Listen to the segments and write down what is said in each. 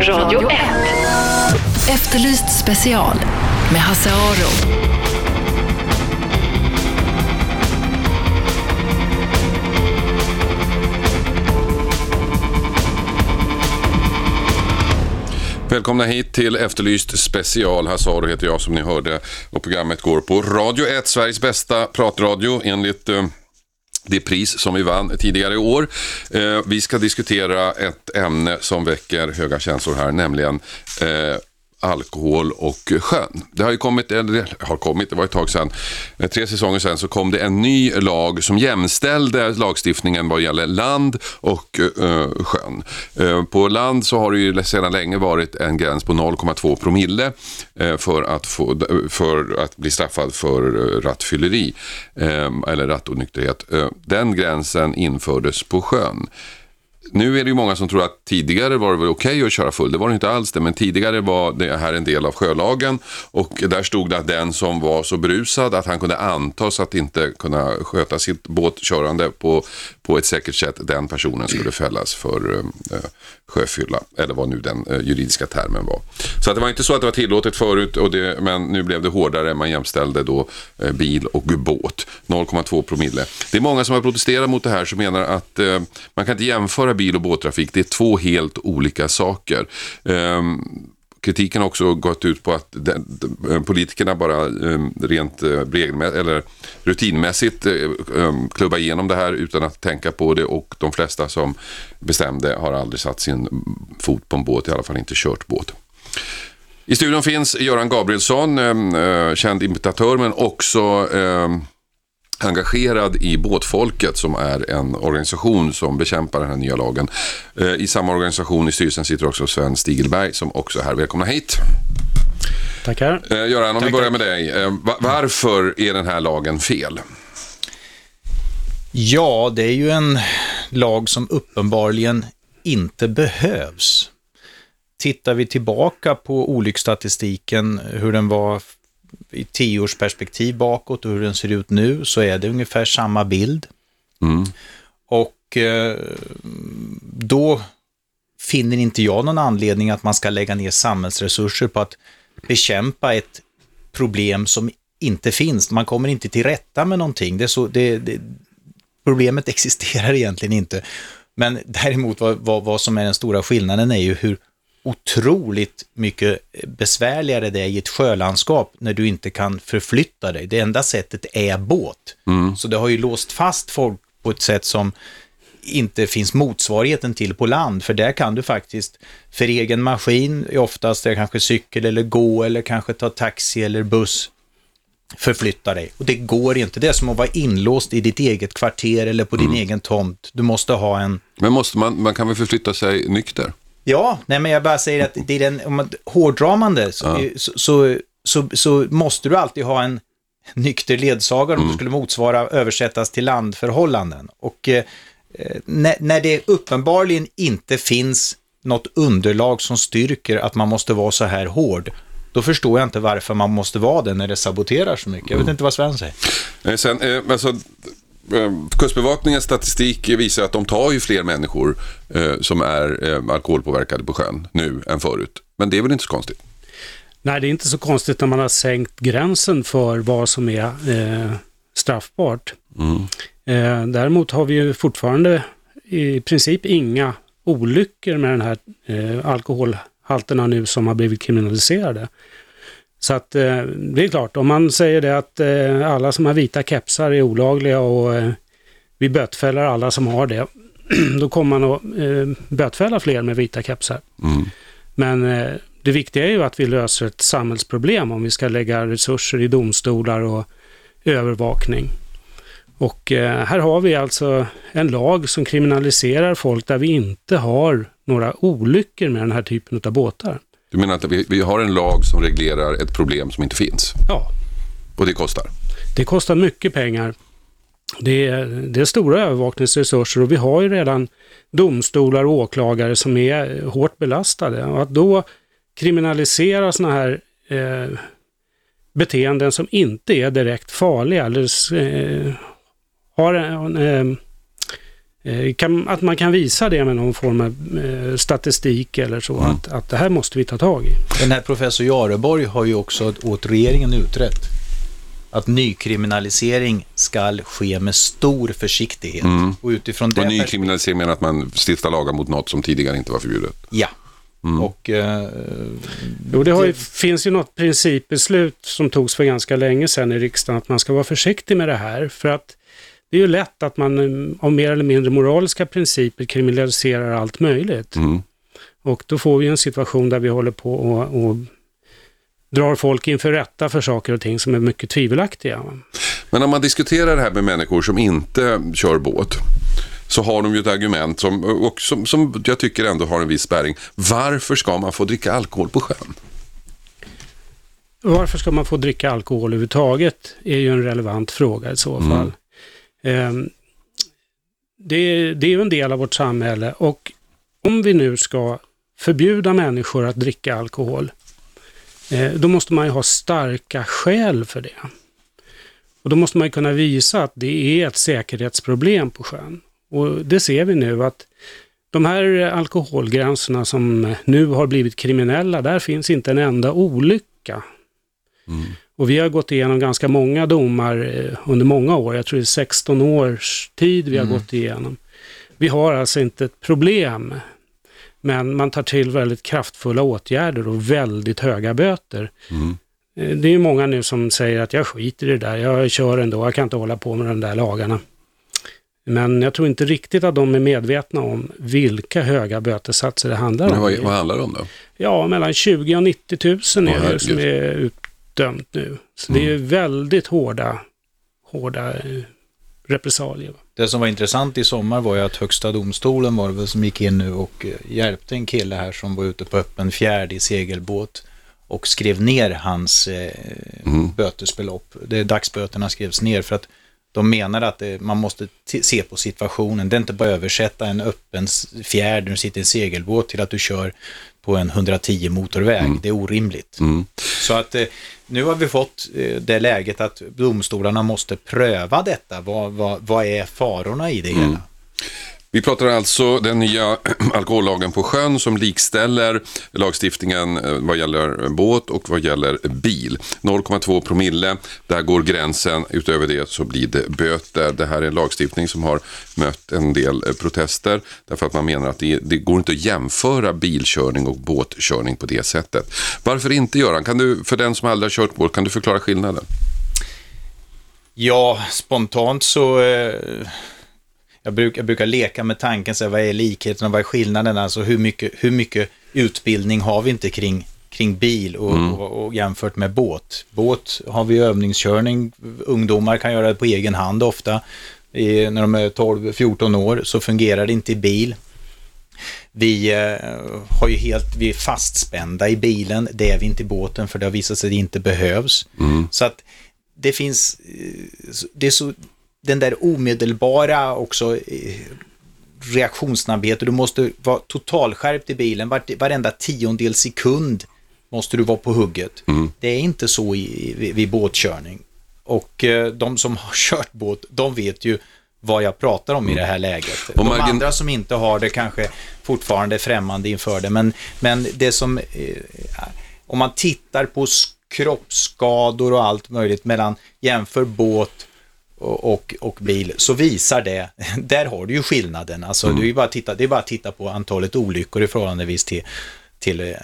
Radio 1. Efterlyst special med Hasse Aro. Välkomna hit till Efterlyst special. Hasse heter jag som ni hörde och programmet går på Radio 1, Sveriges bästa pratradio enligt eh, det pris som vi vann tidigare i år. Eh, vi ska diskutera ett ämne som väcker höga känslor här, nämligen eh, alkohol och sjön. Det har ju kommit, eller har kommit, det var ett tag sedan, eh, tre säsonger sedan så kom det en ny lag som jämställde lagstiftningen vad gäller land och eh, sjön. Eh, på land så har det ju sedan länge varit en gräns på 0,2 promille eh, för, att få, för att bli straffad för eh, rattfylleri eh, eller rattonykterhet. Den gränsen infördes på sjön nu är det ju många som tror att tidigare var det väl okej okay att köra full. Det var det inte alls det, men tidigare var det här en del av sjölagen och där stod det att den som var så brusad att han kunde antas att inte kunna sköta sitt båtkörande på, på ett säkert sätt, den personen skulle fällas för eh, eh sjöfylla, eller vad nu den eh, juridiska termen var. Så att det var inte så att det var tillåtet förut, och det, men nu blev det hårdare. Man jämställde då eh, bil och båt, 0,2 promille. Det är många som har protesterat mot det här som menar att eh, man kan inte jämföra bil och båttrafik. Det är två helt olika saker. Ehm, kritiken har också gått ut på att de, de, politikerna bara um, rent uh, eller rutinmässigt uh, um, klubbar igenom det här utan att tänka på det och de flesta som bestämde har aldrig satt sin fot på en båt, i alla fall inte kört båt. I studion finns Göran Gabrielsson, eh, känd imitatör men också engagerad i Båtfolket som är en organisation som bekämpar den här nya lagen. Eh, I samma organisation i styrelsen sitter också Sven Stigelberg som också är här. Välkomna hit. Tackar. Eh, Göran, om Tack, vi börjar tack. med dig. Eh, varför är den här lagen fel? Ja, det är ju en lag som uppenbarligen inte behövs. Tittar vi tillbaka på olycksstatistiken, hur den var i tioårsperspektiv bakåt och hur den ser ut nu, så är det ungefär samma bild. Mm. Och eh, då finner inte jag någon anledning att man ska lägga ner samhällsresurser på att bekämpa ett problem som inte finns. Man kommer inte till rätta med någonting. Det så, det, det, problemet existerar egentligen inte. Men däremot vad, vad, vad som är den stora skillnaden är ju hur otroligt mycket besvärligare det är i ett sjölandskap när du inte kan förflytta dig. Det enda sättet är båt. Mm. Så det har ju låst fast folk på ett sätt som inte finns motsvarigheten till på land, för där kan du faktiskt för egen maskin, oftast är det kanske cykel eller gå eller kanske ta taxi eller buss, förflytta dig. Och det går inte. Det är som att vara inlåst i ditt eget kvarter eller på din egen tomt. Du måste ha en... Men måste man, man kan väl förflytta sig nykter? Ja, nej men jag bara säger att det är den, om man, hårdrar man det så, Ja. så, så, så, så måste du alltid ha en nykter ledsagare om det skulle motsvara översättas till landförhållanden. Och eh, när, när det uppenbarligen inte finns något underlag som styrker att man måste vara så här hård, då förstår jag inte varför man måste vara det när det saboterar så mycket. Jag vet inte vad Sven säger. Eh, Sen, eh, alltså, Kustbevakningens statistik visar att de tar ju fler människor eh, som är eh, alkoholpåverkade på sjön nu än förut. Men det är väl inte så konstigt? Nej, det är inte så konstigt när man har sänkt gränsen för vad som är eh, straffbart. Eh, däremot har vi ju fortfarande i princip inga olyckor med den här eh, alkoholhalterna nu som har blivit kriminaliserade. Så att eh, det är klart, om man säger det att eh, alla som har vita kepsar är olagliga och eh, vi bötfäller alla som har det, då kommer man att bötfälla fler med vita kepsar. Mm. Men det viktiga är ju att vi löser ett samhällsproblem om vi ska lägga resurser i domstolar och övervakning. Och här har vi alltså en lag som kriminaliserar folk där vi inte har några olyckor med den här typen av båtar. Du menar att vi, vi har en lag som reglerar ett problem som inte finns? Ja, Och det kostar? det kostar mycket pengar. Det är, det är stora övervakningsresurser och vi har ju redan domstolar och åklagare som är hårt belastade. Och att då kriminalisera sådana här eh, beteenden som inte är direkt farliga eller eh, har en, eh, kan, att man kan visa det med någon form av eh, statistik eller så, Mm. att, att det här måste vi ta tag i. Den här professor Jareborg har ju också åt regeringen utrett att nykriminalisering ska ske med stor försiktighet. Och utifrån det... Och ny pers- kriminalisering menar att man stiftar lagar mot något som tidigare inte var förbjudet. Ja. Och eh, Jo, det har ju, finns ju något principbeslut som togs för ganska länge sedan i riksdagen att man ska vara försiktig med det här. För att det är ju lätt att man eh, av mer eller mindre moraliska principer kriminaliserar allt möjligt. Mm. Och då får vi en situation där vi håller på och, och drar folk inför rätta för saker och ting som är mycket tvivelaktiga. Men om man diskuterar det här med människor som inte kör båt så har de ju ett argument som, och som, som jag tycker ändå har en viss spärring. Varför ska man få dricka alkohol på sjön? Varför ska man få dricka alkohol överhuvudtaget är ju en relevant fråga i så fall. Ehm, Ehm, det, det är ju en del av vårt samhälle och om vi nu ska förbjuda människor att dricka alkohol, eh, då måste man ju ha starka skäl för det. Och då måste man ju kunna visa att det är ett säkerhetsproblem på sjön. Och det ser vi nu att de här alkoholgränserna som nu har blivit kriminella, där finns inte en enda olycka. Mm. Och vi har gått igenom ganska många domar eh, under många år. Jag tror det är 16 års tid vi har gått igenom. Vi har alltså inte ett problem. Men man tar till väldigt kraftfulla åtgärder och väldigt höga böter. Eh, Det är ju många nu som säger att jag skiter i det där, jag kör ändå, jag kan inte hålla på med de där lagarna. Men jag tror inte riktigt att de är medvetna om vilka höga bötesatser det handlar Men om. vad, vad handlar det om då? Ja, mellan 20 och 90 000 Åh, är det som är utdömt nu. Så det är ju väldigt hårda, hårda eh, repressalier. det som var intressant i sommar var ju att Högsta domstolen var det väl som gick in nu och eh, hjälpte en kille här som var ute på öppen fjärd i segelbåt och skrev ner hans eh, bötesbelopp. Det, dagsböterna skrevs ner för att de menar att det, man måste se på situationen. Det är inte bara översätta en öppen fjärd när du sitter i en segelbåt till att du kör på en 110 motorväg. Det är orimligt. Så att eh, nu har vi fått eh, det läget att domstolarna måste pröva detta. Vad, vad, vad är farorna i det hela? Vi pratar alltså den nya alkohollagen på sjön som likställer lagstiftningen eh, vad gäller båt och vad gäller bil. 0,2 promille, där går gränsen. Utöver det så blir det böter. Det här är en lagstiftning som har mött en del eh, protester därför att man menar att det, det går inte att jämföra bilkörning och båtkörning på det sättet. Varför inte Göran? Kan du, för den som aldrig har kört båt, kan du förklara skillnaden? Ja, spontant så... Eh, jag, bruk, jag brukar leka med tanken, så här, vad är likheten och vad är skillnaden? Alltså hur mycket, hur mycket utbildning har vi inte kring, kring bil och, och, och jämfört med båt? Båt har vi övningskörning, ungdomar kan göra det på egen hand ofta. I, när de är 12-14 år så fungerar det inte i bil. Vi eh, har ju helt, vi är fastspända i bilen, det är vi inte i båten för det har visat sig att det inte behövs. Så att det finns, eh, det är så, den där omedelbara också eh, reaktionssnabbhet och du måste vara totalskärpt i bilen, varenda tiondel sekund måste du vara på hugget. Det är inte så i, vid, vid båtkörning. Och eh, de som har kört båt, de vet ju vad jag pratar om i det här läget. Och de margin- andra som inte har det kanske fortfarande är främmande inför det, men, men det som, eh, om man tittar på kroppsskador och allt möjligt mellan jämför båt och, och, bil så visar det, där har du ju skillnaden. Alltså det, är ju bara att titta, det är bara att titta på antalet olyckor i förhållandevis till, till, eh,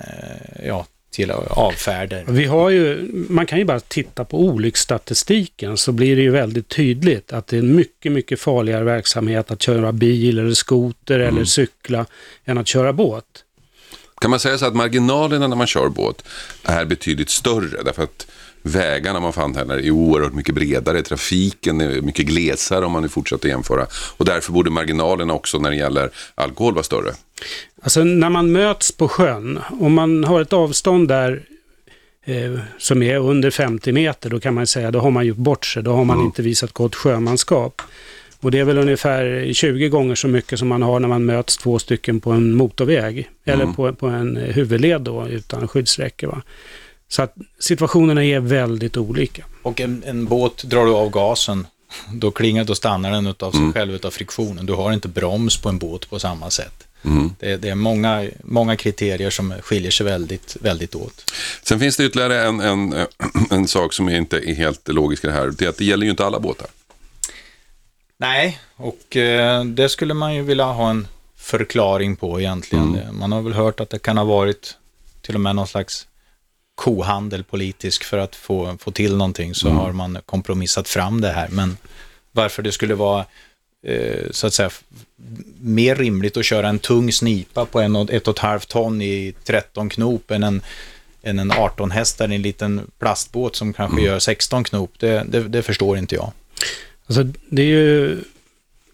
ja, till avfärder. Vi har ju, man kan ju bara titta på olycksstatistiken så blir det ju väldigt tydligt att det är en mycket, mycket farligare verksamhet att köra bil eller skoter eller cykla än att köra båt. Kan man säga så att marginalerna när man kör båt är betydligt större därför att vägarna man fann här är oerhört mycket bredare, trafiken är mycket glesare om man nu fortsätter jämföra och därför borde marginalerna också när det gäller alkohol vara större. Alltså när man möts på sjön, om man har ett avstånd där eh, som är under 50 meter, då kan man säga då har man gjort bort sig, då har man inte visat gott sjömanskap. Och det är väl ungefär 20 gånger så mycket som man har när man möts två stycken på en motorväg. Eller på, på en huvudled då utan skyddsräcke. Va? Så att situationerna är väldigt olika. Och en, en båt drar du av gasen då klingar, då stannar den utav sig själv utav friktionen. Du har inte broms på en båt på samma sätt. Det, det är många, många kriterier som skiljer sig väldigt, väldigt åt. Sen finns det ytterligare en, en, en sak som inte är helt logisk i det här. Det är att det gäller ju inte alla båtar. Nej, och eh, det skulle man ju vilja ha en förklaring på egentligen. Man har väl hört att det kan ha varit till och med någon slags kohandel politisk för att få, få till någonting så har man kompromissat fram det här. Men varför det skulle vara eh, så att säga mer rimligt att köra en tung snipa på en och, ett och ett halvt ton i 13 knop än en, än en 18 hästar i en liten plastbåt som kanske gör 16 knop, det, det, det förstår inte jag. Alltså, det är ju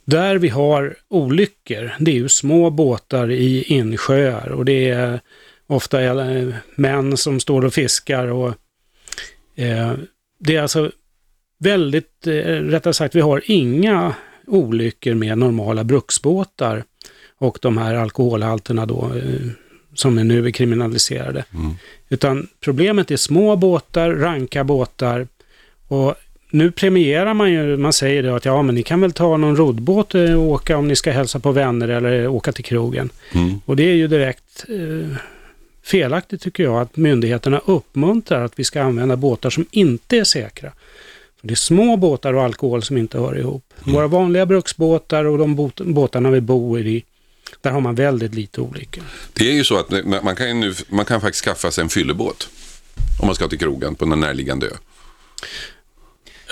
där vi har olyckor. Det är ju små båtar i insjöar och det är ofta eh, män som står och fiskar och eh, det är alltså väldigt, eh, rättare sagt, vi har inga olyckor med normala bruksbåtar och de här alkoholhalterna då eh, som är nu är kriminaliserade. Utan problemet är små båtar, ranka båtar och nu premierar man ju, man säger då att ja men ni kan väl ta någon roddbåt och åka om ni ska hälsa på vänner eller åka till krogen. Mm. Och det är ju direkt eh, felaktigt tycker jag att myndigheterna uppmuntrar att vi ska använda båtar som inte är säkra. För det är små båtar och alkohol som inte hör ihop. Våra vanliga bruksbåtar och de båt, båtarna vi bor i, där har man väldigt lite olyckor. Det är ju så att man kan, ju nu, man kan faktiskt skaffa sig en fyllebåt om man ska till krogen på en närliggande ö.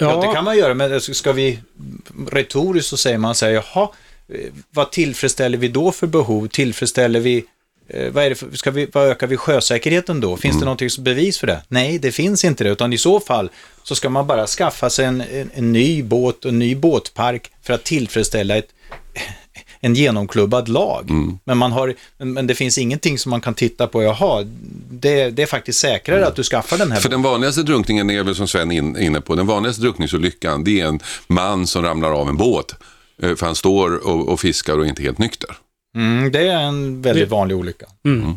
Ja, det kan man göra, men ska vi retoriskt så säger man så här, jaha, eh, vad tillfredsställer vi då för behov? Tillfredsställer vi, vad, är det för, ska vi, vad ökar vi sjösäkerheten då? Finns det någonting som bevis för det? Nej, det finns inte det, utan i så fall så ska man bara skaffa sig en, en, en ny båt och en ny båtpark för att tillfredsställa ett, en genomklubbad lag. Men, man har, men, det finns ingenting som man kan titta på, jaha, det, det är faktiskt säkrare att du skaffar den här För den vanligaste drunkningen är väl som Sven är inne på, den vanligaste drunkningsolyckan det är en man som ramlar av en båt eh, för han står och, och fiskar och är inte helt nykter. Mm, det är en väldigt Det- vanlig olycka.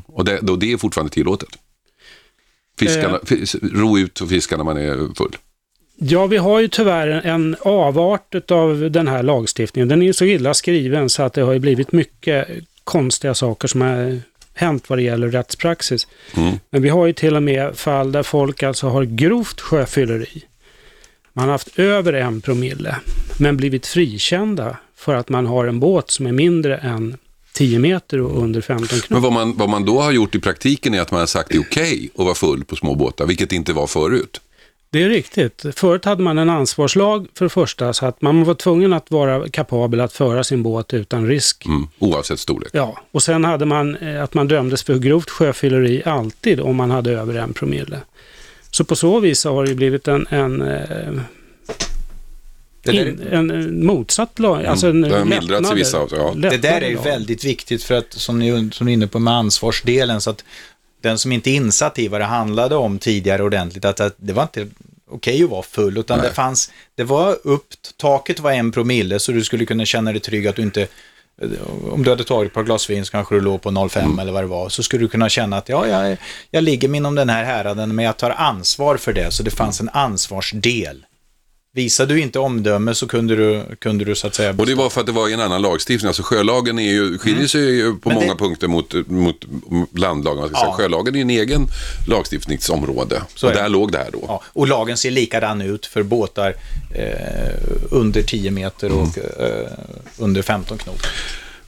Och det, då det är fortfarande tillåtet. Fiskarna, fis, ro ut och fiska när man är full. Ja, vi har ju tyvärr en avart av den här lagstiftningen. Den är ju så illa skriven så att det har ju blivit mycket konstiga saker som har hänt vad det gäller rättspraxis. Men vi har ju till och med fall där folk alltså har grovt sjöfylleri. Man har haft över en promille, men blivit frikända för att man har en båt som är mindre än 10 meter och under 15 knop. Men vad man, vad man då har gjort i praktiken är att man har sagt det är okej att vara full på små båtar, vilket inte var förut. Det är riktigt. Förut hade man en ansvarslag för det första, så att man var tvungen att vara kapabel att föra sin båt utan risk. Mm, oavsett storlek. Ja, och sen hade man eh, att man dömdes för grovt sjöfylleri alltid om man hade över en promille. Så på så vis har det blivit en, en, eh, Det in, en, en motsatt lag. Alltså en det har mildrats i vissa av- ja. det där är ju väldigt viktigt för att, som ni, som ni är inne på med ansvarsdelen, så att den som inte är insatt i vad det handlade om tidigare ordentligt, att, att det var inte okej att vara full, utan Nej. det fanns, det var upp, taket var en promille, så du skulle kunna känna dig trygg att du inte om du hade tagit ett par glas vin så kanske du låg på 0,5 eller vad det var, så skulle du kunna känna att ja, jag, jag ligger inom den här häraden, men jag tar ansvar för det, så det fanns en ansvarsdel. Visade du inte omdöme så kunde du, kunde du så att säga... Och det var för att det var en annan lagstiftning. Alltså sjölagen är ju, skiljer sig ju på Mm. Men många det- punkter mot, mot landlagen. Man ska Ja. säga. Sjölagen är en egen lagstiftningsområde. Så och det. där låg det här då. Ja, och lagen ser likadan ut för båtar eh, under 10 meter och eh, under 15 knop.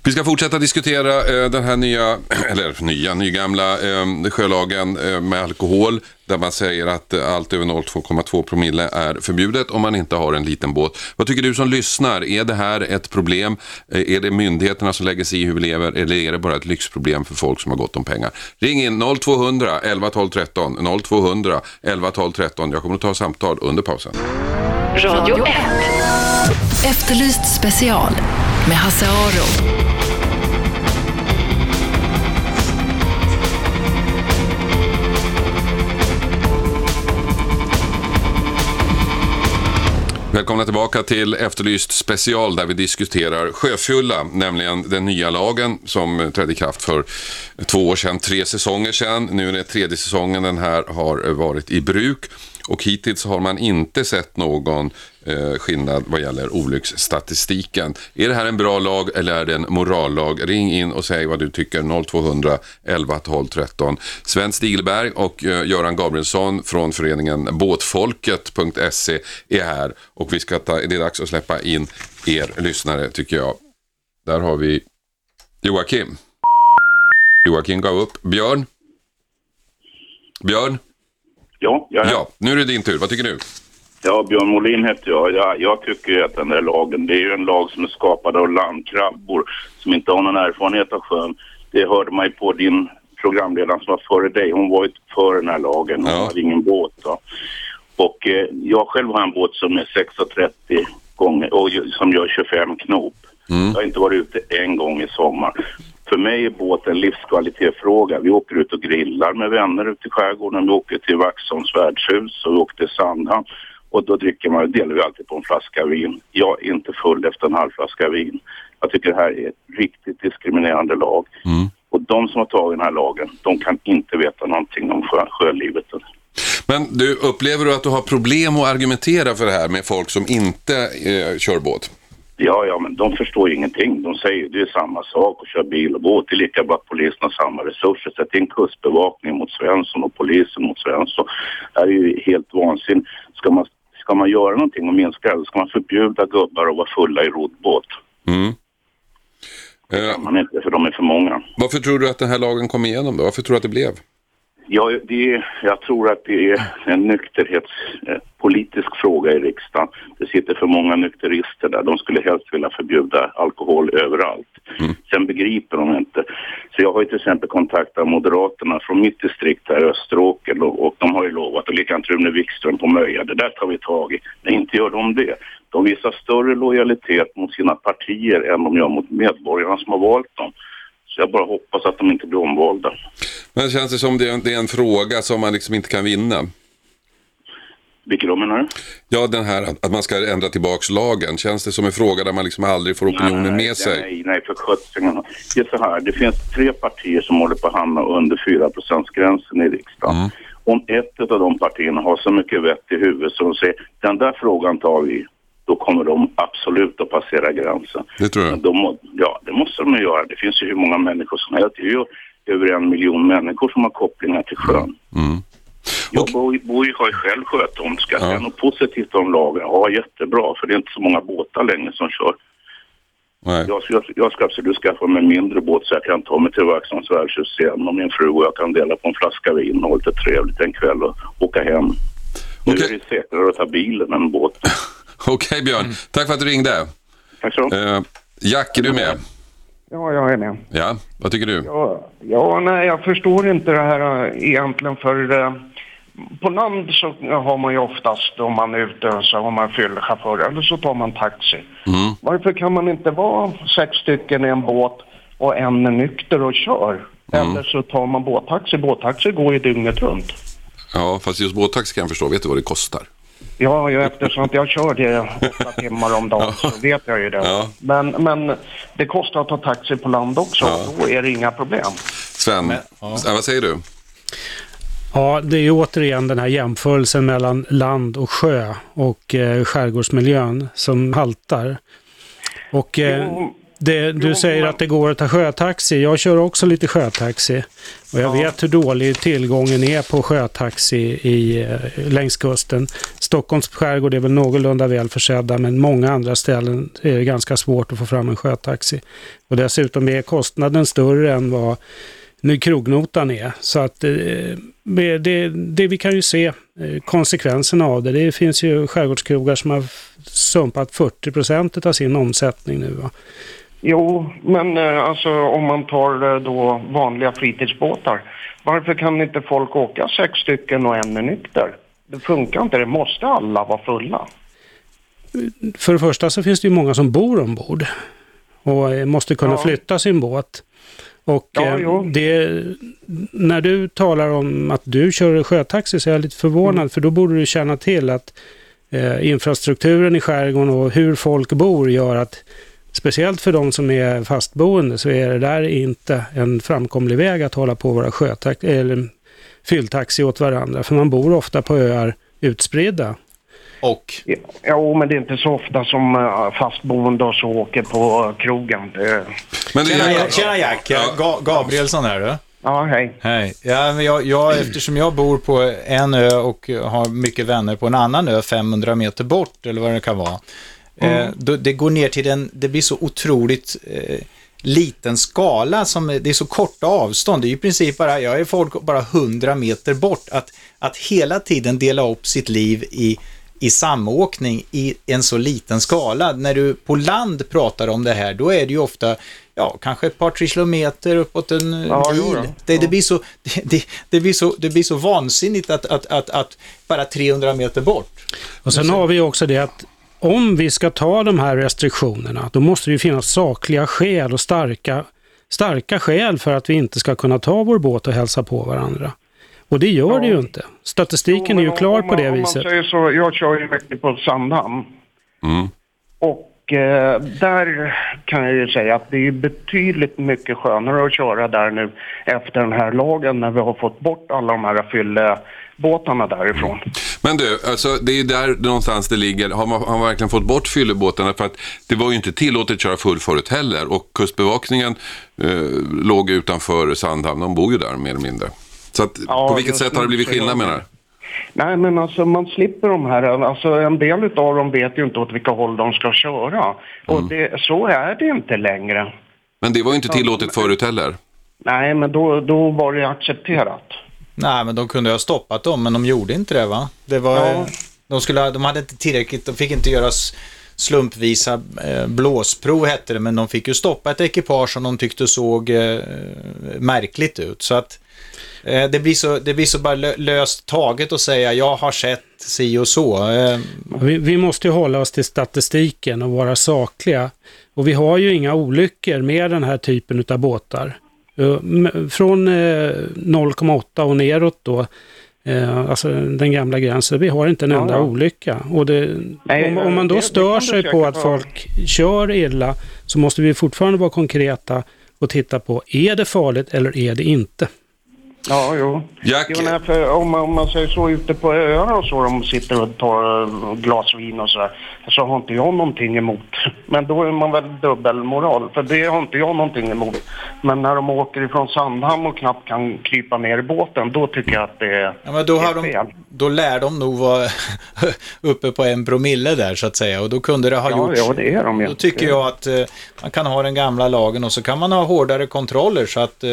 Vi ska fortsätta diskutera eh, den här nya, eller nya, nygamla eh, sjölagen eh, med alkohol. Där man säger att eh, allt över 0,2 promille är förbjudet om man inte har en liten båt. Vad tycker du som lyssnar? Är det här ett problem? Eh, är det myndigheterna som lägger sig i hur vi lever? Eller är det bara ett lyxproblem för folk som har gott om pengar? Ring in 0200 11 12 13. 0200 11 12 13. Jag kommer att ta samtal under pausen. Radio 1. Efterlyst special med Hasse Aro. Välkomna tillbaka till Efterlyst special där vi diskuterar sjöfylla, nämligen den nya lagen som trädde i kraft för två år sedan, tre säsonger sedan. Nu är det tredje säsongen den här har varit i bruk. Och hittills har man inte sett någon eh, skillnad vad gäller olycksstatistiken. Är det här en bra lag eller är det en morallag? Ring in och säg vad du tycker 0200 11 12 13. Sven Stigelberg och eh, Göran Gabrielsson från föreningen båtfolket.se är här och vi ska ta, det är dags att släppa in er lyssnare tycker jag. Där har vi Joakim. Joakim gav upp. Björn? Björn? Ja, jag är Ja, nu är det din tur. Vad tycker du? Ja, Björn Molin heter jag. jag. Jag tycker att den där lagen, det är ju en lag som är skapad av landkrabbor som inte har någon erfarenhet av sjön. Det hörde man ju på din programledare som var före dig. Hon var ju för den här lagen. Hon Ja. hade ingen båt. Då. Och eh, jag själv har en båt som är 6,30 gånger och som gör 25 knop. Jag har inte varit ute en gång i sommar. För mig är båt en livskvalitetsfråga. Vi åker ut och grillar med vänner ute i skärgården. Vi åker till Vaxholms värdshus och vi åker till Sandhamn. Och då dricker man, delar vi alltid på en flaska vin. Jag är inte full efter en halv flaska vin. Jag tycker det här är ett riktigt diskriminerande lag. Och de som har tagit den här lagen, de kan inte veta någonting om sjö, sjölivet. Men du, upplever du att du har problem att argumentera för det här med folk som inte eh, kör båt? Ja, ja, men de förstår ju ingenting. De säger det är samma sak att köra bil och båt. Det är lika bra att polisen har samma resurser. Sätt in kustbevakning mot Svensson och polisen mot Svensson. Det här är ju helt vansinnigt. Ska man, ska man göra någonting och minska det, ska man förbjuda gubbar att vara fulla i roddbåt. Mm. Eh, Man inte, för de är för många. varför tror du att den här lagen kom igenom då? Varför tror du att det blev? Ja, det jag tror att det är en nykterhetspolitisk fråga i riksdagen. Det sitter för många nykterister där. De skulle helst vilja förbjuda alkohol överallt. Sen begriper de inte. Så jag har ju till exempel kontaktat Moderaterna från mitt distrikt här i Österåker och, och de har ju lovat, och likadant Rune Wikström på Möja, det där tar vi tag i. Men inte gör de det. De visar större lojalitet mot sina partier än de gör mot medborgarna som har valt dem. Så jag bara hoppas att de inte blir omvalda. Men känns det som det är, en, det är en fråga som man liksom inte kan vinna? Vilket då menar du? Ja, den här att man ska ändra tillbaks lagen. Känns det som en fråga där man liksom aldrig får opinionen med sig? Nej, nej, för sjutton. Det är så här, det finns tre partier som håller på att hamna under 4 gränsen i riksdagen. Mm. Om ett av de partierna har så mycket vett i huvudet så de säger den där frågan tar vi, då kommer de absolut att passera gränsen. Det tror jag. De, ja, det måste de ju göra. Det finns ju hur många människor som helst. Det är ju över en miljon människor som har kopplingar till sjön. Mm. Jag Och- bor, bor ju, har ju själv sjötomt. Ska jag Ja. säga något positivt om lagen? Ja, jättebra. För det är inte så många båtar längre som kör. Nej. Jag, jag, jag ska absolut skaffa mig en mindre båt så jag kan ta mig till Vaxholms värdshus igen och min fru och jag kan dela på en flaska vin och ha lite trevligt en kväll och åka hem. Nu Okej. är det säkrare att ta bilen än båt. Okej Björn, tack för att du ringde. Tack så mycket. Eh, Jack, är du med? Ja, jag är med. Ja, vad tycker du? Ja, ja, nej, jag förstår inte det här äh, egentligen för äh, på land så har man ju oftast om man är ute så har man fyllechaufför eller så tar man taxi. Mm. Varför kan man inte vara sex stycken i en båt och en är nykter och kör? Mm. Eller så tar man båttaxi. Båttaxi går ju dygnet runt. Ja, fast just båttaxi kan jag förstå. Vet du vad det kostar? Ja, ju eftersom att jag kör det åtta timmar om dagen så vet jag ju det. Ja. Men, men det kostar att ta taxi på land också. Ja. Då är det inga problem. Sven, ja. vad säger du? Ja, det är ju återigen den här jämförelsen mellan land och sjö och eh, skärgårdsmiljön som haltar. Och eh, Jo, det, du säger att det går att ta sjötaxi. Jag kör också lite sjötaxi. Och jag vet hur dålig tillgången är på sjötaxi i, eh, längs kusten. Stockholms skärgård är väl någorlunda väl försedda men många andra ställen är det ganska svårt att få fram en sjötaxi. Och dessutom är kostnaden större än vad nu krognotan är. Så att eh, det, det, det vi kan ju se eh, konsekvenserna av det. Det finns ju skärgårdskrogar som har sumpat 40 procent av sin omsättning nu. Va? Jo, men eh, alltså om man tar eh, då vanliga fritidsbåtar. Varför kan inte folk åka sex stycken och en är nykter? Det funkar inte. Det måste alla vara fulla. För det första så finns det ju många som bor ombord och eh, måste kunna Ja. flytta sin båt. Och Ja, det, när du talar om att du kör sjötaxi så är jag lite förvånad Mm. för då borde du känna till att eh, infrastrukturen i skärgården och hur folk bor gör att speciellt för de som är fastboende så är det där inte en framkomlig väg att hålla på våra sjötaxi eller fylltaxi åt varandra. För man bor ofta på öar utspridda. Och Ja, Jo, men det är inte så ofta som uh, fastboende och så åker på krogen. Det, Men det, Tjena, Jack, tjena Jack, Ja. Ga- Gabrielsson här du. ja, hej. Hej. Ja, men jag, jag, eftersom jag bor på en ö och har mycket vänner på en annan ö 500 meter bort, eller vad det kan vara. Eh, då, det går ner till den, det blir så otroligt eh, liten skala, som, det är så korta avstånd. Det är ju i princip bara, jag är folk bara 100 meter bort. Att, att hela tiden dela upp sitt liv i, i samåkning i en så liten skala. När du på land pratar om det här, då är det ju ofta ja, kanske ett par, tre kilometer uppåt en Ja, mil. Det, det, blir så, det, blir så, det blir så vansinnigt att, att, att, att bara 300 meter bort. Och sen har vi ju också det att om vi ska ta de här restriktionerna, då måste det ju finnas sakliga skäl och starka, starka skäl för att vi inte ska kunna ta vår båt och hälsa på varandra. Och det gör det ju inte. Statistiken är ju Jo, klar om på det man, viset. Om man säger så, jag kör ju mycket på Sandhamn. Mm. Och eh, där kan jag ju säga att det är betydligt mycket skönare att köra där nu efter den här lagen när vi har fått bort alla de här fyllebåtarna därifrån. Men du, alltså, det är ju där någonstans det ligger. Har man, har man verkligen fått bort fyllebåtarna? För att det var ju inte tillåtet att köra full förut heller. Och Kustbevakningen eh, låg utanför Sandhamn. De bor ju där mer eller mindre. Så att, Ja, på vilket sätt har det blivit skillnad menar du? Nej men alltså man slipper de här, alltså en del av dem vet ju inte åt vilka håll de ska köra. Och Mm. det, så är det inte längre. Men det var ju inte tillåtet förut heller. Nej men då, då var det accepterat. Nej, men de kunde ha stoppat dem, men de gjorde inte det va? Det var, Ja. de, skulle, de hade inte tillräckligt, de fick inte göra slumpvisa eh, blåsprov hette det, men de fick ju stoppa ett ekipage som de tyckte såg eh, märkligt ut. Så att eh, det, blir så, det blir så bara lö, löst taget att säga jag har sett si och så. Eh, Vi, vi måste ju hålla oss till statistiken och vara sakliga. Och vi har ju inga olyckor med den här typen av båtar. Eh, Från eh, 0,8 och neråt då, eh, alltså den gamla gränsen, vi har inte en enda ja. olycka. Och det, Nej, om, om man det- då det stör kan sig det på att vara. folk kör illa så måste vi fortfarande vara konkreta och titta på, är det farligt eller är det inte? Ja, jo. Jack, Jo, nej, för om, man, om man säger så ute på öar och så, de sitter och tar eh, glas vin och så där, så har inte jag någonting emot. Men då är man väl dubbelmoral, för det har inte jag någonting emot. Men när de åker ifrån Sandhamn och knappt kan krypa ner i båten, då tycker jag att det är, ja, men då, har de, fel. då lär de nog vara uppe på en promille där så att säga och då kunde det ha Ja, gjorts. ja, det är de ju. Då tycker jag att eh, man kan ha den gamla lagen och så kan man ha hårdare kontroller så att eh,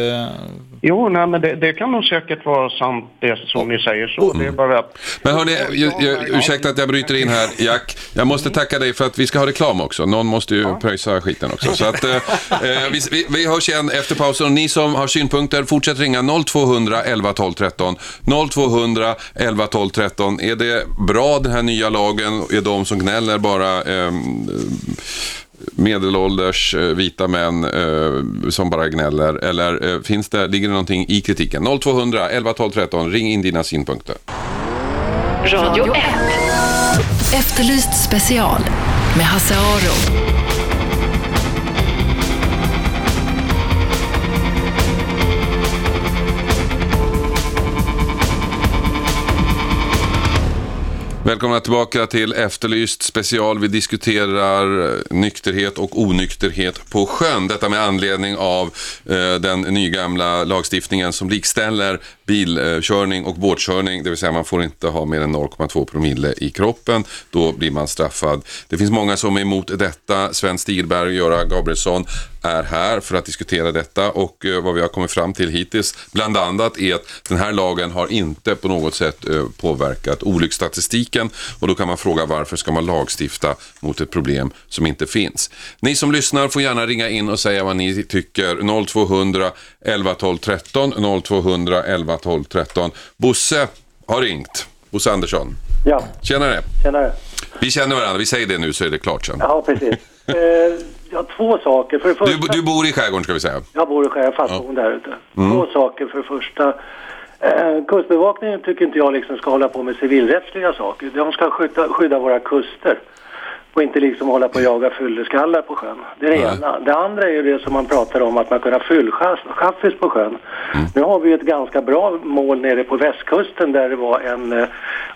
Jo, nej, men det, det kan nog säkert vara sant det som ni säger så. Det är bara att... Men hörni, jag, jag, ursäkta att jag bryter in här, Jack. Jag måste tacka dig för att vi ska ha reklam också. Någon måste ju pröjsa skiten också. Så att, eh, eh, vi, vi, vi hörs igen efter pausen. Och ni som har synpunkter, fortsätt ringa 0200 11 12 13. 0200 11 12 13. Är det bra den här nya lagen? Är de som gnäller bara eh, medelålders eh, vita män eh, som bara gnäller? Eller eh, finns det, ligger det någonting i kritiken? 0200 11 12 13. Ring in dina synpunkter. Radio 1. Efterlyst special med Hasse Aro. Välkomna tillbaka till Efterlyst special. Vi diskuterar eh, nykterhet och onykterhet på sjön. Detta med anledning av eh, den nygamla lagstiftningen som likställer bilkörning och båtkörning. Det vill säga man får inte ha mer än 0,2 promille i kroppen. Då blir man straffad. Det finns många som är emot detta. Sven Stigberg och Göran Gabrielsson är här för att diskutera detta och eh, vad vi har kommit fram till hittills bland annat är att den här lagen har inte på något sätt eh, påverkat olycksstatistiken och då kan man fråga varför ska man lagstifta mot ett problem som inte finns. Ni som lyssnar får gärna ringa in och säga vad ni tycker 0200 11 12 13 0200 11 12 13. Bosse har ringt. Bosse Andersson. Ja, Tjenare. tjenare. Vi känner varandra, vi säger det nu så är det klart sen. Ja, precis. har två saker. För det Du, första, du bor i skärgården ska vi säga. Jag bor i Skärgården, fastboende där ute. Två saker. För det första, eh, Kustbevakningen tycker inte jag liksom ska hålla på med civilrättsliga saker. De ska skydda, skydda våra kuster. Och inte liksom hålla på och jaga fylleskallar på sjön. Det är det ena. Det andra är ju det som man pratar om att man kan ha fyllchaffis på sjön. Nu har vi ju ett ganska bra mål nere på västkusten där det var en eh,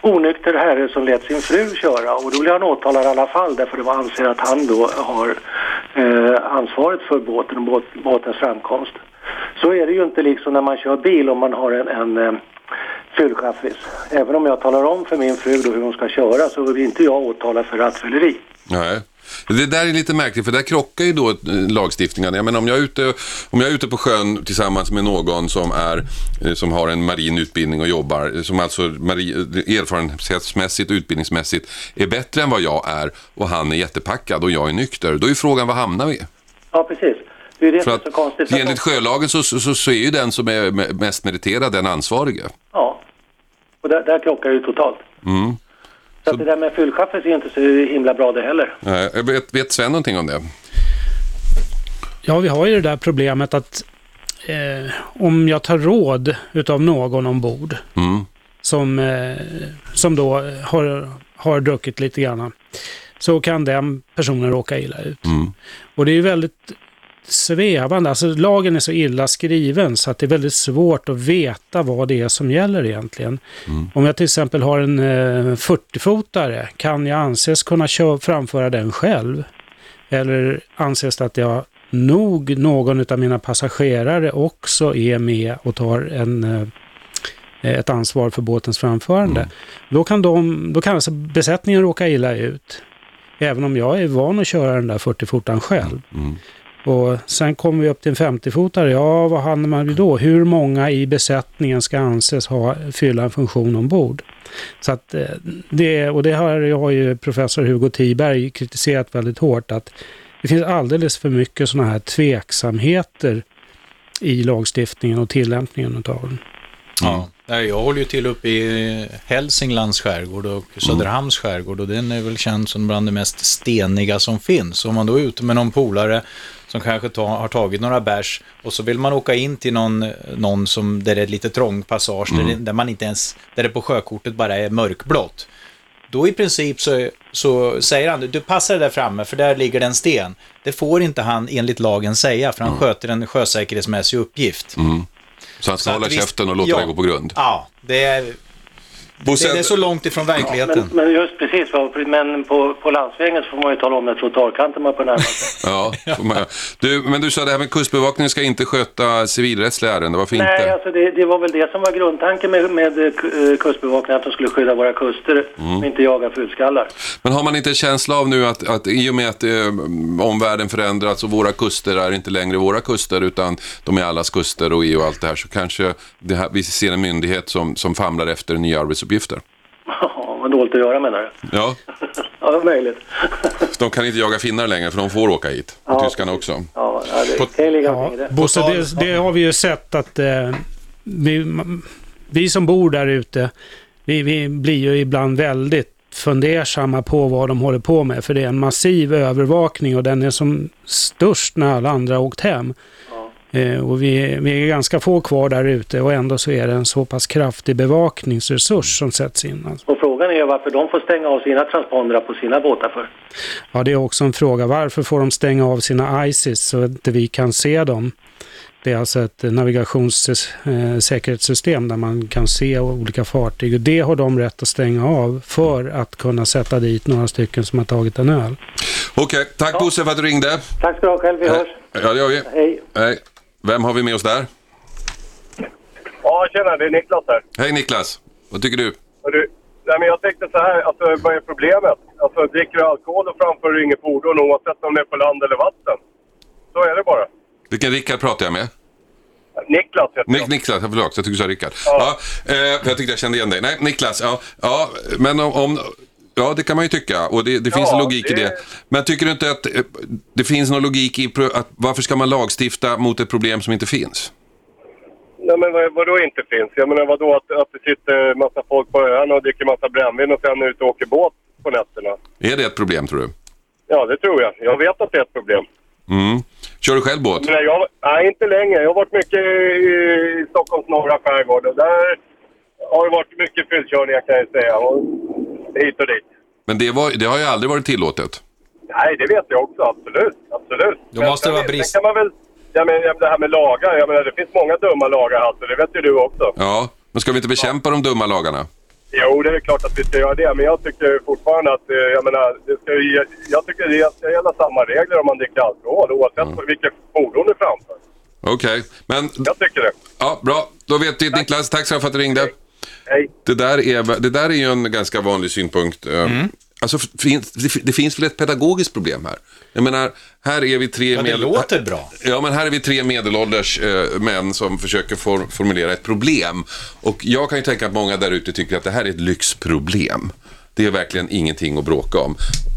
onykter herre som lät sin fru köra och då blev han åtalad i alla fall därför det var anser att han då har eh, ansvaret för båten och båt, båtens framkomst. Så är det ju inte liksom när man kör bil om man har en, en eh, fyllchaffis. Även om jag talar om för min fru då hur hon ska köra så vill inte jag åtala för rattfylleri. Nej. Det där är lite märkligt för där krockar ju då eh, lagstiftningen. Jag menar, om, jag är ute, om jag är ute på sjön tillsammans med någon som, är, eh, som har en marin utbildning och jobbar, som alltså erfarenhetsmässigt och utbildningsmässigt är bättre än vad jag är och han är jättepackad och jag är nykter, då är frågan vad hamnar vi? Ja, precis. Det är det För som är så att konstigt. att enligt sjölagen så, så, så, så är ju den som är me- mest meriterad den ansvarige. Ja, och där, där krockar det ju totalt. Mm. Så, att det där med fyllchaffis är inte så himla bra det heller. Jag vet, vet Sven någonting om det? Ja, vi har ju det där problemet att eh, om jag tar råd utav någon ombord Mm. som, eh, som då har, har druckit lite grann så kan den personen råka illa ut. Mm. Och det är ju väldigt svävande, alltså lagen är så illa skriven så att det är väldigt svårt att veta vad det är som gäller egentligen. Om jag till exempel har en eh, 40-fotare, kan jag anses kunna kö- framföra den själv? Eller anses det att jag nog någon av mina passagerare också är med och tar en, eh, ett ansvar för båtens framförande. Då, kan de, då kan alltså besättningen råka illa ut. Även om jag är van att köra den där 40-fotaren själv. Mm. Och sen kommer vi upp till en 50-fotare. Ja, vad hamnar man då? Hur många i besättningen ska anses ha, fylla en funktion ombord? Så att eh, det, och det har, har ju professor Hugo Tiberg kritiserat väldigt hårt att det finns alldeles för mycket sådana här tveksamheter i lagstiftningen och tillämpningen utav den. Ja. Jag håller ju till uppe i Hälsinglands skärgård och Söderhamns skärgård och den är väl känd som bland det mest steniga som finns. Om man då är ute med någon polare som kanske ta, har tagit några bärs och så vill man åka in till någon, någon som, där det är lite trång passage, där, det, där man inte ens, där det på sjökortet bara är mörkblått. Då i princip så, så säger han, du passar där framme för där ligger det en sten. Det får inte han enligt lagen säga för han sköter en sjösäkerhetsmässig uppgift. Så han ska Så hålla visst- käften och låta ja. det gå på grund. Ja, det är, Bosse, det är så långt ifrån verkligheten. Men, men just precis, men på, på landsvägen så får man ju tala om när trottoarkanten man på närma sig. Ja, du, men du sa det här med kustbevakningen ska inte sköta civilrättsliga ärenden. Varför Nej, inte? alltså det, det var väl det som var grundtanken med, med eh, eh, kustbevakningen, att de skulle skydda våra kuster Mm. och inte jaga fulskallar. Men har man inte en känsla av nu att, att i och med att eh, omvärlden förändrats och våra kuster är inte längre våra kuster utan de är allas kuster och EU och allt det här så kanske det här, vi ser en myndighet som, som famlar efter nya arbetsuppgifter. Ja, vad dåligt att göra menar du? Ja, Ja, det är möjligt. de kan inte jaga finnar längre för de får åka hit. Och Ja, tyskarna också. Ja, det kan ju ligga Ja, någonting i det. Bosse, det, det har vi ju sett att eh, vi, vi som bor där ute, vi, vi blir ju ibland väldigt fundersamma på vad de håller på med. För det är en massiv övervakning och den är som störst när alla andra har åkt hem. Eh, och vi, vi är ganska få kvar där ute och ändå så är det en så pass kraftig bevakningsresurs som sätts in. Alltså. Och frågan är varför de får stänga av sina transpondrar på sina båtar för. Ja, det är också en fråga. Varför får de stänga av sina ISIS så att inte vi kan se dem? Det är alltså ett navigationssäkerhetssystem där man kan se olika fartyg. Och det har de rätt att stänga av för att kunna sätta dit några stycken som har tagit en öl. Okej, tack Bosse för att du ringde. Tack ska du ha själv, vi hörs. Ja, det gör vi. Hej. Hej. Vem har vi med oss där? Ja, tjena, det är Niklas här. Hej Niklas, vad tycker du? Du, nej, men jag tänkte så här, alltså, vad är problemet? Alltså, dricker du alkohol och framför du inget fordon oavsett om det är på land eller vatten. Så är det bara. Vilken Rickard pratar jag med? Niklas heter Nik jag. Niklas, förlåt, jag tycker du sa Rickard. Ja. eh, jag tyckte jag kände igen dig. Nej, Niklas, ja, ja men om, om Ja, det kan man ju tycka och det, det finns Ja, en logik i det- det. Men tycker du inte att eh, det finns någon logik i att varför ska man lagstifta mot ett problem som inte finns? Nej, men vad, vadå inte finns? Jag menar vadå att, att det sitter massa folk på öarna och dricker massa brännvin och sen är ute och åker båt på nätterna? Är det ett problem tror du? Ja, det tror jag. Jag vet att det är ett problem. Mm. Kör du själv båt? Men jag, nej, inte länge. Jag har varit mycket i, i Stockholms norra skärgård och där har det varit mycket fyllkörningar kan jag säga. Och hit och dit. Men det, var, det har ju aldrig varit tillåtet. Nej, det vet jag också. Absolut. Absolut. Då måste det vara brist. Sen kan man väl... Jag menar, det här med lagar. Jag menar, det finns många dumma lagar, Hasse. Det vet ju du också. Ja, men ska vi inte bekämpa de dumma lagarna? Jo, det är klart att vi ska göra det. Men jag tycker fortfarande att... eh, Jag menar, det ska jag tycker det ska gälla samma regler om man dricker alkohol oavsett vilket fordon du framför. Okej, men Jag tycker det. ja, bra. Då vet vi Niklas. Tack så mycket för att du ringde. Hej. Det där är, det där är ju en ganska vanlig synpunkt. Eh, Mm. Alltså, det, finns väl ett pedagogiskt problem här? Jag menar, här är vi tre... Ja, det låter bra. Ja, men här är vi tre medelålders eh, män som försöker for, formulera ett problem. Och jag kan ju tänka att många där ute tycker att det här är ett lyxproblem. Det är verkligen ingenting att bråka om.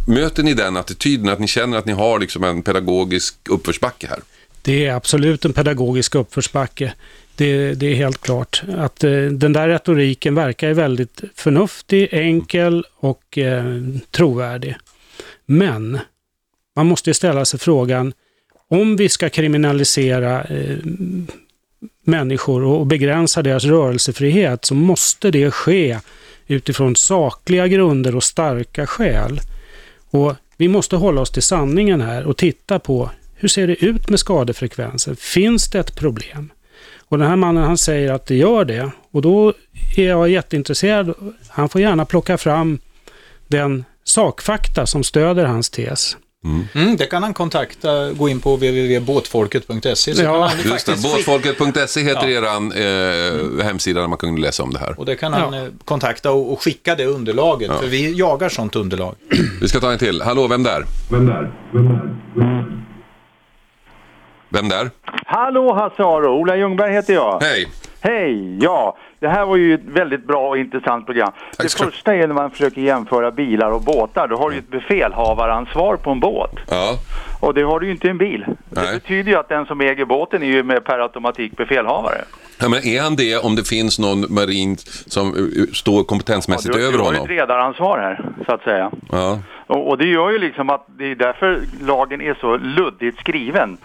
Möter ni den attityden, att ni känner att ni har liksom en pedagogisk uppförsbacke här? Det är absolut en pedagogisk uppförsbacke. Det, det är helt klart. Att eh, den där retoriken verkar ju väldigt förnuftig, enkel och eh, trovärdig. Men man måste ju ställa sig frågan, om vi ska kriminalisera eh, människor och begränsa deras rörelsefrihet så måste det ske utifrån sakliga grunder och starka skäl. Och vi måste hålla oss till sanningen här och titta på hur ser det ut med skadefrekvensen? Finns det ett problem? Och den här mannen han säger att det gör det och då är jag jätteintresserad. Han får gärna plocka fram den sakfakta som stöder hans tes. Mm, det kan han kontakta, gå in på www.båtfolket.se. Ja, Just det, båtfolket.se heter eran eh, hemsida där man kan läsa om det här. Och det kan han eh, kontakta och, och skicka det underlaget, för vi jagar sånt underlag. Vi ska ta en till. Hallå, vem där? Vem där? Vem där? Vem där? Hallå Hasse Aro, Ola Ljungberg heter jag. Hej! Hej! Ja, det här var ju ett väldigt bra och intressant program. det första är när man försöker jämföra bilar och båtar. Då har du ju ett befälhavaransvar på en båt. Ja, Och det har du ju inte i en bil. Det Nej. betyder ju att den som äger båten är ju med per automatik befälhavare. ja men är han det om det finns någon marin som eh, står kompetensmässigt du, över du har ju honom? ett redaransvar här, så att säga. Ja. Och, och det gör ju liksom att det är därför lagen är så luddigt skriven.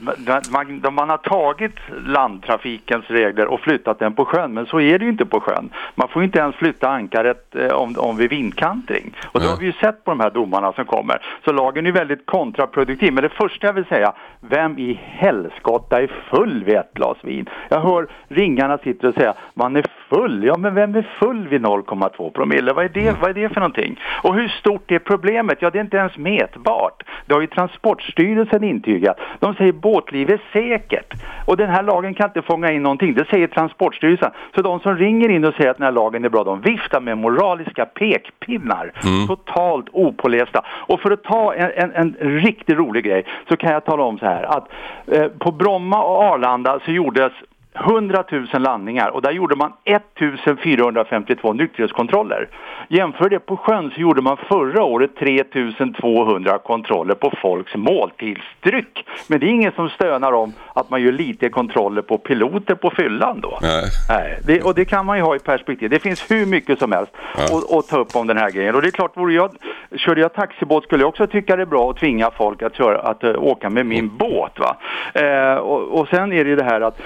Man, man, man har tagit landtrafikens regler och flyttat den på sjön, men så är det ju inte på sjön. Man får ju inte ens flytta ankaret eh, om, om vid vindkantring. Och det har vi ju sett på de här domarna som kommer. Så lagen är väldigt kontraproduktiv. Men det första jag vill säga, vem i helskotta är full vid ett glas vin? Jag hör ringarna sitter och säga, man är full. Ja, men vem är full vid 0,2 promille? Vad är, det, vad är det för någonting? Och hur stort är problemet? Ja, det är inte ens mätbart. Det har ju Transportstyrelsen intygat. De säger båtliv är säkert. Och den här lagen kan inte fånga in någonting. Det säger Transportstyrelsen. Så de som ringer in och säger att den här lagen är bra, de viftar med moraliska pekpinnar. Totalt opålästa. Och för att ta en, en, en riktigt rolig grej så kan jag tala om så här att eh, på Bromma och Arlanda så gjordes 100 000 landningar och där gjorde man 1452 nykterhetskontroller. Jämför det på sjön så gjorde man förra året 3200 kontroller på folks måltidsdryck. Men det är ingen som stönar om att man gör lite kontroller på piloter på fyllan då. Nej. Nej, det, och det kan man ju ha i perspektiv. Det finns hur mycket som helst att, att ta upp om den här grejen. Och det är klart, vore jag, körde jag taxibåt skulle jag också tycka det är bra att tvinga folk att, köra, att uh, åka med min båt. Va? Eh, och, och sen är det ju det här att,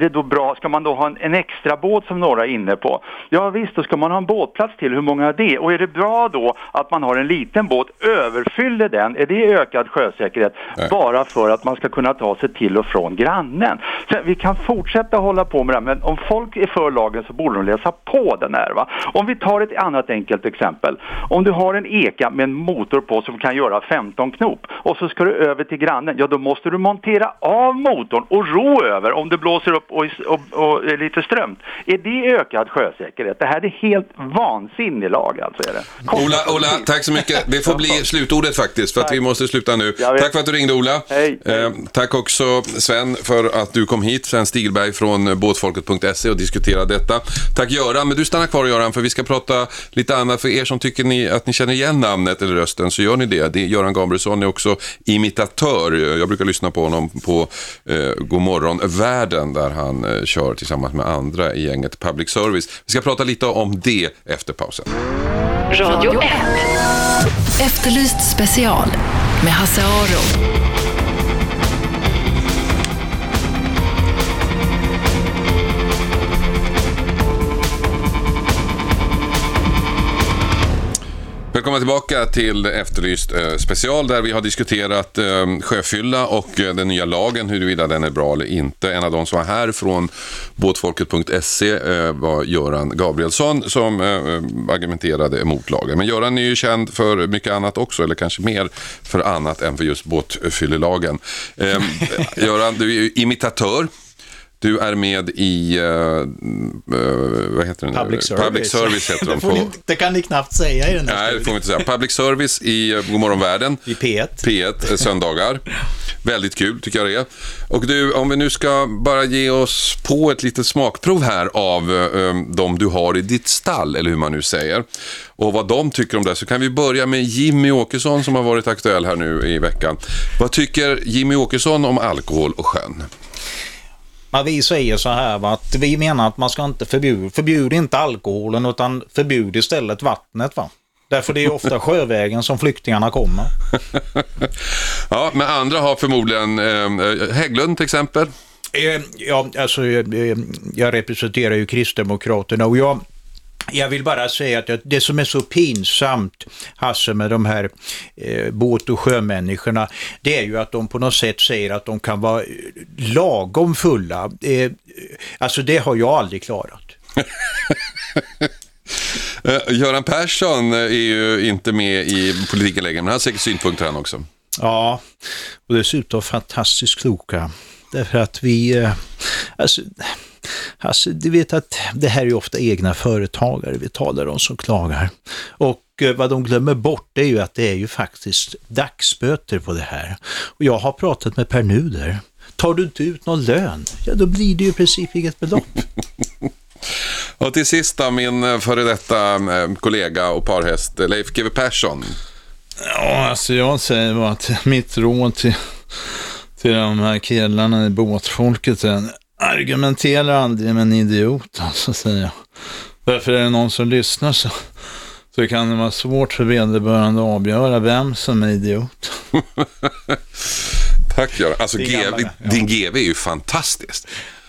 är det då bra, ska man då ha en, en extra båt som några är inne på? Ja visst, då ska man ha en båtplats till. Hur många är det? Och är det bra då att man har en liten båt, överfyller den? Är det ökad sjösäkerhet? Nej. Bara för att man ska kunna ta sig till och från grannen. Så vi kan fortsätta hålla på med det här, men om folk är för lagen så borde de läsa på den här. Va? Om vi tar ett annat enkelt exempel. Om du har en eka med en motor på som kan göra 15 knop och så ska du över till grannen, ja då måste du montera av motorn och ro över om det blåser upp och, och, och lite strömt. Är det ökad sjösäkerhet? Det här är helt vansinnig lag alltså. Är det. Ola, Ola, tack så mycket. Det får bli slutordet faktiskt, för att vi måste sluta nu. Tack för att du ringde, Ola. Hej. Eh, tack också, Sven, för att du kom hit. Sven Stigberg från båtfolket.se och diskuterade detta. Tack, Göran. Men du stannar kvar, Göran, för vi ska prata lite annat. För er som tycker ni, att ni känner igen namnet eller rösten, så gör ni det. det Göran Gabrielsson är också imitatör. Jag brukar lyssna på honom på eh, Godmorgon Världen, där han eh, kör tillsammans med andra i gänget Public Service. Vi ska prata lite om det efter pausen. Radio 1. Efterlyst special med Hasse Aro. Välkomna tillbaka till Efterlyst eh, special där vi har diskuterat eh, sjöfylla och eh, den nya lagen, huruvida den är bra eller inte. En av de som var här från båtfolket.se var Göran Gabrielsson som argumenterade emot lagen. Men Göran är ju känd för mycket annat också, eller kanske mer för annat än för just båtfyllelagen. Göran, du är ju imitatör. Du är med i, uh, vad heter det nu? Public service. Public service heter de det, ni, det kan ni knappt säga i den här Nej, det får vi inte säga. Public service i uh, Godmorgon Världen. I P1. P1 eh, söndagar. Väldigt kul tycker jag det är. Och du, om vi nu ska bara ge oss på ett litet smakprov här av uh, de du har i ditt stall, eller hur man nu säger. Och vad de tycker om det, så kan vi börja med Jimmy Åkesson som har varit aktuell här nu i veckan. Vad tycker Jimmy Åkesson om alkohol och sjön? Men vi säger så här va, att vi menar att man ska inte förbjuda, förbjud inte alkoholen utan förbjud istället vattnet va. Därför det är ofta sjövägen som flyktingarna kommer. Ja, men andra har förmodligen eh, Hägglund till exempel. Eh, Ja, alltså eh, jag representerar ju Kristdemokraterna och jag jag vill bara säga att det som är så pinsamt, Hasse, med de här eh, båt och sjömänniskorna, det är ju att de på något sätt säger att de kan vara eh, lagom fulla. Eh, alltså det har jag aldrig klarat. Eh, Göran Persson är ju inte med i politiken längre, men han har säkert synpunkter han också. Ja, och dessutom fantastiskt kloka. Därför att vi, eh, alltså, alltså du vet att det här är ju ofta egna företagare vi talar om som klagar. Och eh, vad de glömmer bort är ju att det är ju faktiskt dagsböter på det här. Och jag har pratat med Per Nuder. Tar du inte ut någon lön, ja då blir det ju i princip inget belopp. Och till sist då, min eh, före detta eh, kollega och parhäst Leif GW Persson. Ja, alltså jag säger bara att mitt råd till, till de här killarna i båtfolket är argumentera aldrig med en idiot, alltså säger jag. Därför är det någon som lyssnar så, så kan det vara svårt för vederbörande att avgöra vem som är idiot. Tack Göran. Alltså ja. din GW är ju fantastiskt.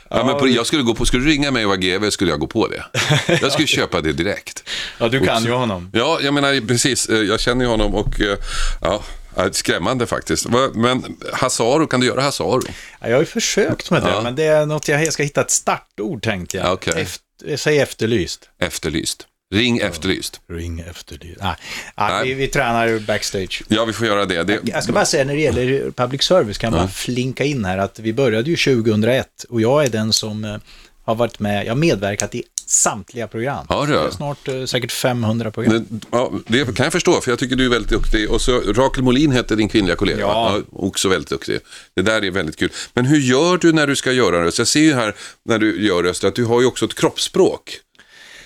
Ja, men på, jag skulle, gå på, skulle du ringa mig och vara GW skulle jag gå på det. Jag skulle köpa det direkt. Ja, du kan ju honom. Ja, jag menar precis. Eh, Jag känner ju honom och eh, ja, skrämmande faktiskt. Men Hasaro, kan du göra Hasaro? Ja, jag har ju försökt med det, Ja. men det är något jag, jag ska hitta ett startord tänkte jag. Ja, okej. Efter, säg efterlyst. Efterlyst. Ring Efterlyst. Ring efterlyst. Nej, Nej. Vi, vi tränar backstage. Ja, vi får göra det. det Jag ska bara säga när det gäller public service kan jag bara flinka in här att vi började ju 2001 och jag är den som eh, har varit med, jag har medverkat i samtliga program. Ja, du. Det är snart eh, säkert 500 program. Det, ja, det kan jag förstå, för jag tycker du är väldigt duktig. Och så Rakel Molin heter din kvinnliga kollega. Ja. va? också väldigt duktig. Det där är väldigt kul. Men hur gör du när du ska göra en röst? Jag ser ju här när du gör röster att du har ju också ett kroppsspråk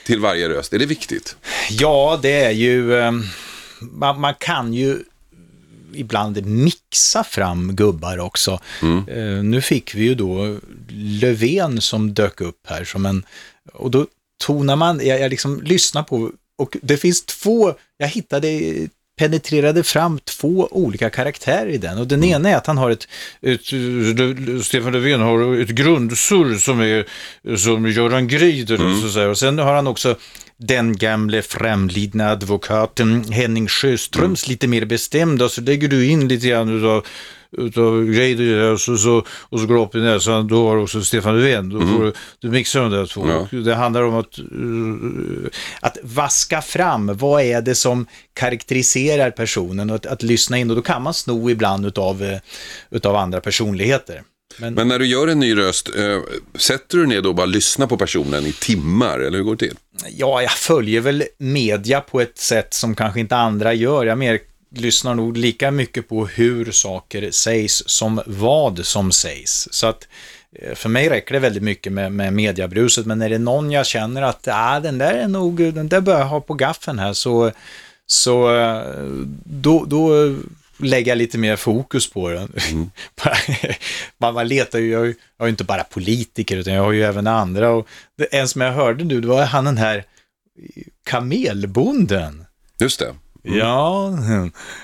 till varje röst. Är det viktigt? Ja, det är ju, eh, man, man kan ju ibland mixa fram gubbar också. Eh, nu fick vi ju då Löfven som dök upp här som en, och då tonar man, jag, jag liksom lyssnar på, och det finns två, jag hittade penetrerade fram två olika karaktärer i den. Och den ena är att han har ett, ett Stefan Löfven har ett grundsurr som är som Göran Greider och så säger. och sen har han också den gamle framlidna advokaten Henning Sjöströms lite mer bestämda så lägger du in lite grann utav utav Greider och så, så, och så går du upp i näsan, då har också Stefan Löfven. Då får du, du mixar de där två. Ja. Det handlar om att, eh, att vaska fram, vad är det som karaktäriserar personen och att, att lyssna in och då kan man sno ibland utav, eh, utav andra personligheter. Men, Men när du gör en ny röst, eh, sätter du ner då och bara lyssnar på personen i timmar, eller hur går det till? ja, jag följer väl media på ett sätt som kanske inte andra gör. Jag mer lyssnar nog lika mycket på hur saker sägs som vad som sägs. Så att eh, för mig räcker det väldigt mycket med, med mediabruset, men är det någon jag känner att ah, den där är nog, den där bör jag ha på gaffeln här, så, så eh, då, då lägga lite mer fokus på den. man, man letar ju, jag har ju jag har ju inte bara politiker utan jag har ju även andra och det, en som jag hörde nu, det var han den här kamelbonden. Just det. Ja,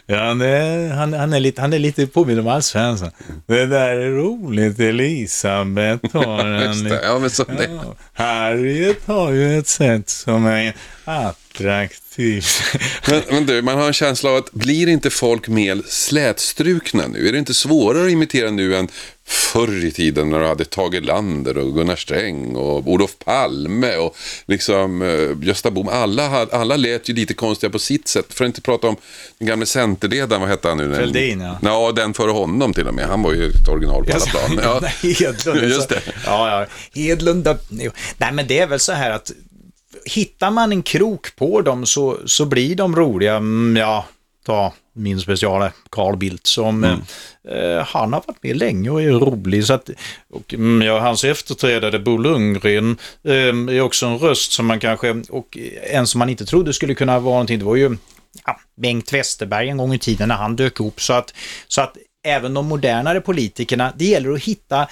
ja det, han, han, är lite, han är lite påminn om Alf Svensson. Det där är roligt, Elisabeth har en... Ja, men så. Ja, Harriet har ju ett sätt som är att attraktivt. Men, men du, man har en känsla av att blir inte folk mer slätstrukna nu? Är det inte svårare att imitera nu än förr i tiden när du hade Tage Lander och Gunnar Sträng och Olof Palme och liksom eh, Gösta Bohm. Alla, alla lät ju lite konstiga på sitt sätt. För att inte prata om den gamla centerledaren, vad hette han nu? Fälldin, ja. Ja, den före honom till och med. Han var ju ett original på alla plan. Ja. Hedlund. Just det. Ja, ja. Hedlund. Nej, men det är väl så här att hittar man en krok på dem så, så blir de roliga. Mm, Ja, ta min speciale Carl Bildt som Mm. eh, han har varit med länge och är rolig. Så att, och, mm, ja, hans efterträdare Bo Lundgren eh, är också en röst som man kanske, och en som man inte trodde skulle kunna vara någonting, det var ju ja, Bengt Westerberg en gång i tiden när han dök upp. Så att, så att även de modernare politikerna, det gäller att hitta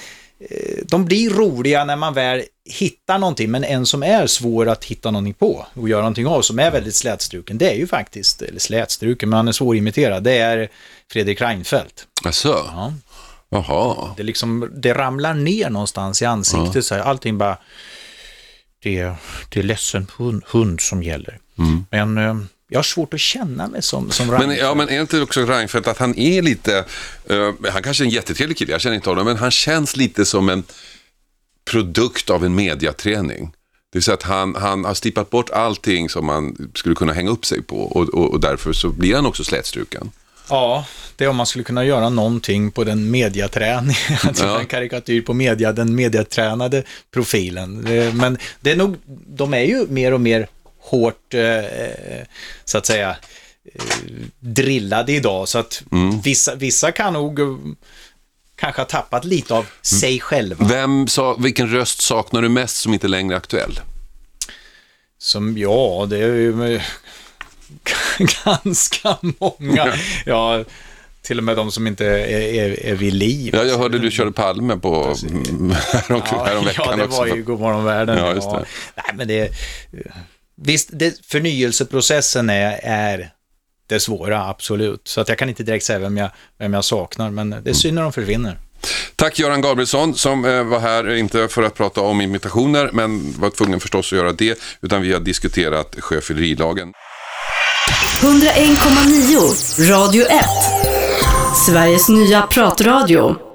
de blir roliga när man väl hittar någonting, men en som är svår att hitta någonting på och göra någonting av, som är väldigt slätstruken, det är ju faktiskt, eller slätstruken, men han är svårimiterad, det är Fredrik Reinfeldt. Alltså, Ja. jaha. Det, liksom, det ramlar ner någonstans i ansiktet, så här, allting bara, det, är- det är ledsen hund, hund som gäller. Men eh, jag har svårt att känna mig som, som Mm. Men, Reinfeldt. ja, men är inte också Reinfeldt att han är lite, eh, han kanske är en jättetrevlig kille, jag känner inte honom, men han känns lite som en produkt av en mediaträning. Det vill säga att han, han har slippat bort allting som man skulle kunna hänga upp sig på och, och, och därför så blir han också slätstruken. Ja, det är om man skulle kunna göra någonting på den mediaträning, alltså Ja. en karikatyr på media, den mediatränade profilen. Men det är nog, de är ju mer och mer hårt, eh, så att säga, eh, drillade idag, så att vissa, vissa kan nog eh, kanske ha tappat lite av sig själva. Vem sa, vilken röst saknar du mest som inte längre är aktuell? Som, ja, det är ju eh, ganska många. Ja, till och med de som inte är, är, är vid liv. Ja, jag hörde du körde Palme på mm, härom, Ja, häromveckan ja, det också. var ju Godmorgon världen. Ja, just det. Nej, men det, visst, det, förnyelseprocessen är, är det svåra, absolut. Så att jag kan inte direkt säga vem jag, vem jag saknar, men det är synd när de försvinner. Tack Göran Gabrielsson som eh, var här, inte för att prata om imitationer, men var tvungen förstås att göra det, utan vi har diskuterat sjöfyllerilagen. 101,9 Radio 1. Sveriges nya pratradio.